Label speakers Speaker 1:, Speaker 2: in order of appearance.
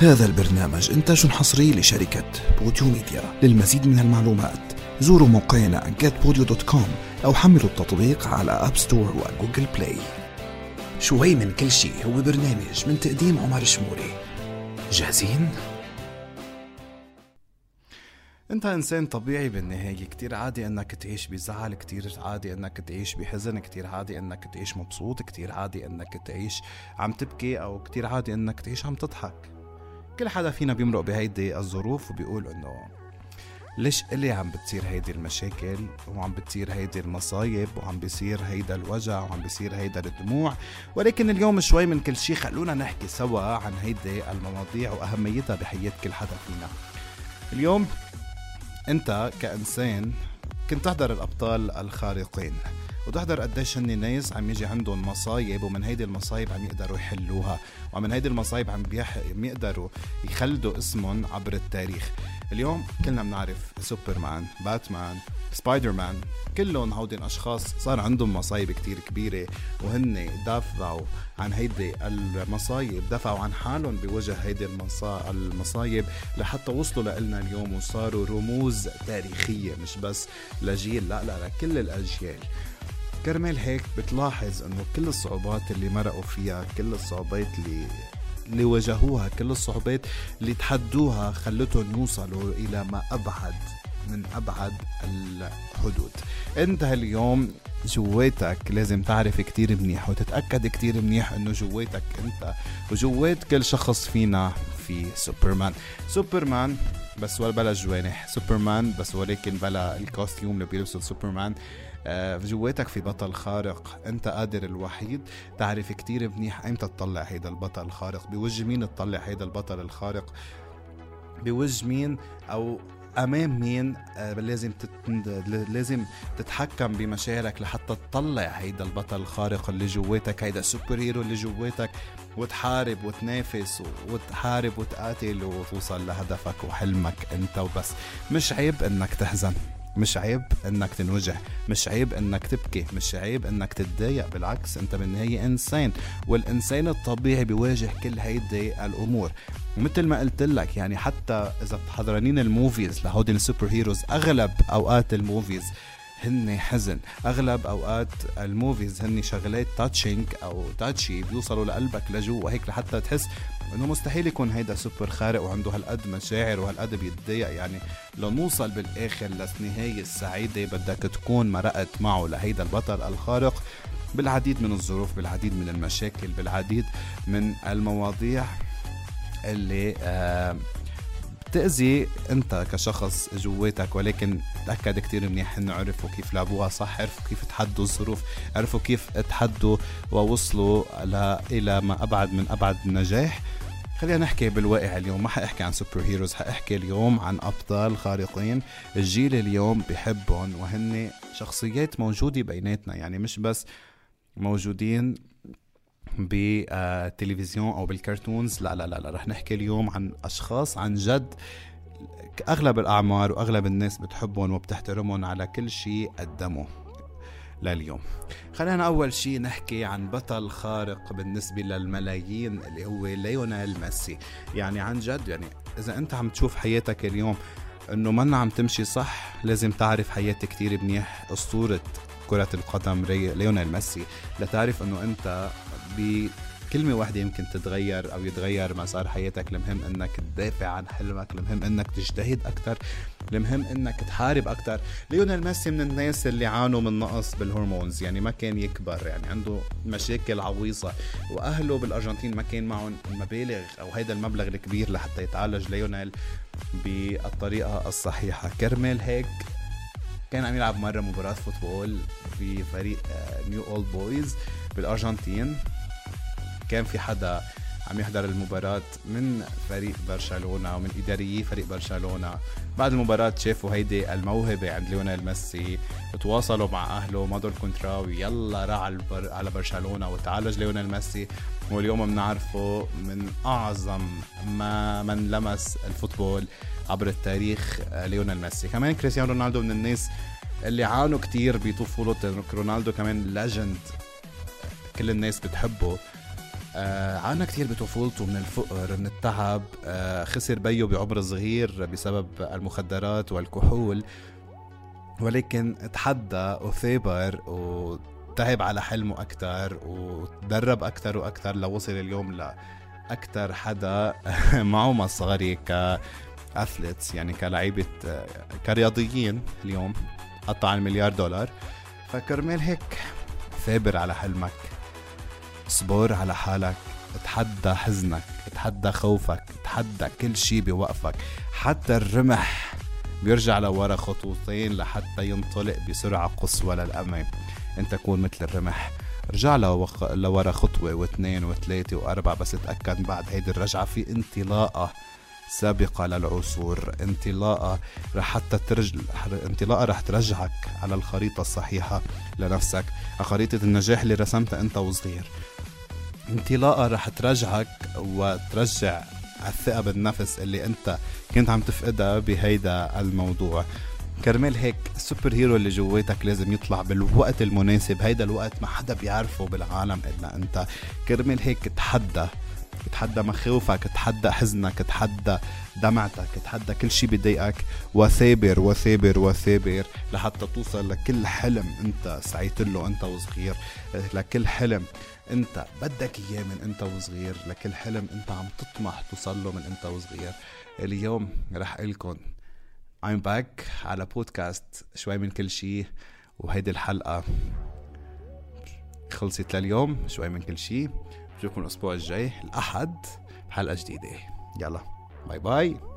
Speaker 1: هذا البرنامج إنتاج حصري لشركة Podeo Media. للمزيد من المعلومات زوروا موقعنا getpodeo.com أو حملوا التطبيق على App Store و Google Play شوي من كل شيء هو برنامج من تقديم عمر شموري. جاهزين؟
Speaker 2: أنت إنسان طبيعي بالنهاية. كتير عادي إنك تعيش بزعل كتير عادي إنك تعيش بحزن كتير عادي إنك تعيش مبسوط كتير عادي إنك تعيش عم تبكي أو كتير عادي إنك تعيش عم تضحك. كل حدا فينا بيمرق بهيدي الظروف وبيقول إنه ليش إلي عم بتصير هيدي المشاكل؟ وعم بتصير هيدي المصايب وعم بيصير هيدا الوجع وعم بيصير هيدا الدموع. ولكن اليوم شوي من كل شي خلونا نحكي سوا عن هيدي المواضيع وأهميتها بحياة كل حدا فينا. اليوم أنت كإنسان كنت تحضر الأبطال الخارقين. وتحضر قديش هن ناس عم يجي عندهم مصايب ومن هيدي المصايب عم يقدروا يحلوها. ومن هيدي المصايب عم يقدروا يخلدوا اسمهم عبر التاريخ. اليوم كلنا بنعرف سوبرمان باتمان سبايدر مان كلهم هودي الاشخاص صار عندهم مصايب كتير كبيرة. وهن دافعوا عن هيدي المصايب دفعوا عن حالهم بوجه هيدي المصايب لحتى وصلوا لنا اليوم وصاروا رموز تاريخية مش بس لجيل لا لا لكل الأجيال. كرمال هيك بتلاحظ إنه كل الصعوبات اللي مرقوا فيها كل الصعوبات اللي اللي واجهوها كل الصعوبات اللي تحدوها خلتهم يوصلوا إلى ما ابعد من أبعد الحدود. إنت اليوم جواتك لازم تعرف كتير منيح وتتأكد كتير منيح إنه جواتك أنت وجوات كل شخص فينا في سوبرمان. سوبرمان بس ولا بلا جوانح. سوبرمان بس ولكن بلا ال costume اللي بيلبسه سوبرمان. جواتك في بطل خارق. أنت قادر الوحيد. تعرف كتير منيح. ايمتى تطلع هيدا البطل الخارق؟ بوجه مين تطلع هيدا البطل الخارق؟ بوجه مين أو أمام مين؟ آه لازم. لازم تتحكم بمشاعرك لحتى تطلع هيدا البطل الخارق اللي جواتك هيدا ال superhero اللي جواتك. وتحارب وتنافس وتحارب وتقاتل وتوصل لهدفك وحلمك أنت وبس. مش عيب إنك تحزن. مش عيب إنك تنوجع مش عيب إنك تبكي مش عيب إنك تتضايق بالعكس أنت بالنهاية إنسان والإنسان الطبيعي بيواجه كل هيدي الأمور. ومثل ما قلت لك يعني حتى إذا بتحضر هن ال movies لهودي ال superheroes أغلب أوقات ال movies هن حزن. أغلب أوقات ال movies هن شغلات touching أو touchy بيوصلوا لقلبك لجوا وهيك لحتى تحس إنه مستحيل يكون هيدا سوبر خارق وعنده هالقد مشاعر وهالقد بيتضايق. يعني لنوصل بالآخر للنهاية السعيدة بدك تكون مرقت معه لهيدا البطل الخارق بالعديد من الظروف بالعديد من المشاكل بالعديد من المواضيع اللي آه بتأذي أنت كشخص جواتك ولكن تأكد كتير منيح إنه عرفوا كيف لعبوها صح عرفوا كيف تحدوا الظروف عرفوا كيف تحدوا ووصلوا إلى ما أبعد من أبعد النجاح. خلينا نحكي بالواقع اليوم ما حأحكي عن سوبر هيروز حأحكي اليوم عن أبطال خارقين. الجيل اليوم بحبهم وهن شخصيات موجودة بيناتنا يعني مش بس موجودين بالتلفزيون أو بالكرتونز. لا لا لا, لا رح نحكي اليوم عن أشخاص عن جد أغلب الأعمار وأغلب الناس بتحبهم وبتحترمهم على كل شيء قدموا لليوم. خلينا أول شيء نحكي عن بطل خارق بالنسبة للملايين اللي هو ليونيل ميسي. يعني عن جد يعني إذا أنت عم تشوف حياتك اليوم إنه منا عم تمشي صح لازم تعرف حياة كتير منيح. أسطورة كرة القدم ليونيل ميسي. لتعرف إنه أنت بكلمة واحدة يمكن تتغير أو يتغير مسار حياتك. المهم إنك تدافع عن حلمك. المهم إنك تجتهد أكثر المهم إنك تحارب أكثر ليونيل ميسي من الناس اللي عانوا من نقص بال hormones. يعني ما كان يكبر. يعني عنده مشاكل عويصة. وأهله بالأرجنتين ما كان معهم المبالغ أو هيدا المبلغ الكبير لحتى يتعالج ليونيل بالطريقة الصحيحة. كرمال هيك كان عم يلعب مرة مباراة football في فريق Newell's Old Boys بالأرجنتين. كان في حدا عم يحضر المباراة من فريق برشلونة ومن إداريي فريق برشلونة. بعد المباراة شافوا هيدي الموهبة عند ليونيل ميسي. تواصلوا مع أهله مضوا ال contrat ويلا راح على برشلونة وتعالج ليونيل ميسي. واليوم بنعرفه من أعظم ما من لمس ال football عبر التاريخ ليونيل ميسي. كمان كريستيانو رونالدو من الناس اللي عانوا كتير بطفولته. رونالدو كمان legend كل الناس بتحبه. آه عانى كتير بطفولته من الفقر من التعب آه خسر بيه بعمر صغير بسبب المخدرات والكحول ولكن تحدى وثابر وتعب على حلمه أكتر وتدرب أكتر وأكتر لوصل اليوم لأكتر حدا معه مصاري ك اثليتس يعني كلعيبة كرياضيين اليوم قطع المليار دولار. فكرمال هيك ثابر على حلمك. اصبر على حالك تحدى حزنك تحدى خوفك تحدى كل شي بوقفك حتى الرمح بيرجع لورا خطوتين لحتى ينطلق بسرعة قصوى للأمام. انت كون مثل الرمح. رجع لورا خطوة واثنين وثلاثة وأربعة بس تأكد بعد هيدي الرجعة في انطلاقة سابقة للعصور انطلاقة رح حتى ترج... انطلاقة رح ترجعك على الخريطة الصحيحة لنفسك. خريطة النجاح اللي رسمتها أنت وصغير. انطلاقة رح ترجعك وترجع الثقة بالنفس اللي انت كنت عم تفقدها بهيدا الموضوع. كرمال هيك السوبر هيرو اللي جواتك لازم يطلع بالوقت المناسب هيدا الوقت ما حدا بيعرفه بالعالم إلا أنت. كرمال هيك تحدى تحدى مخاوفك تحدى حزنك تحدى دمعتك تحدى كل شيء بضايقك. وثابر وثابر وثابر لحتى توصل لكل حلم انت سعيت له انت وصغير. لكل حلم انت بدك إياه من انت وصغير. لكل حلم انت عم تطمح توصل له من انت وصغير. اليوم رح لكم I'm back على بودكاست شوي من كل شيء وهيدي الحلقة خلصت لليوم شوي من كل شيء بشوفكم الأسبوع الجاي الأحد بحلقة جديدة. يلا باي باي.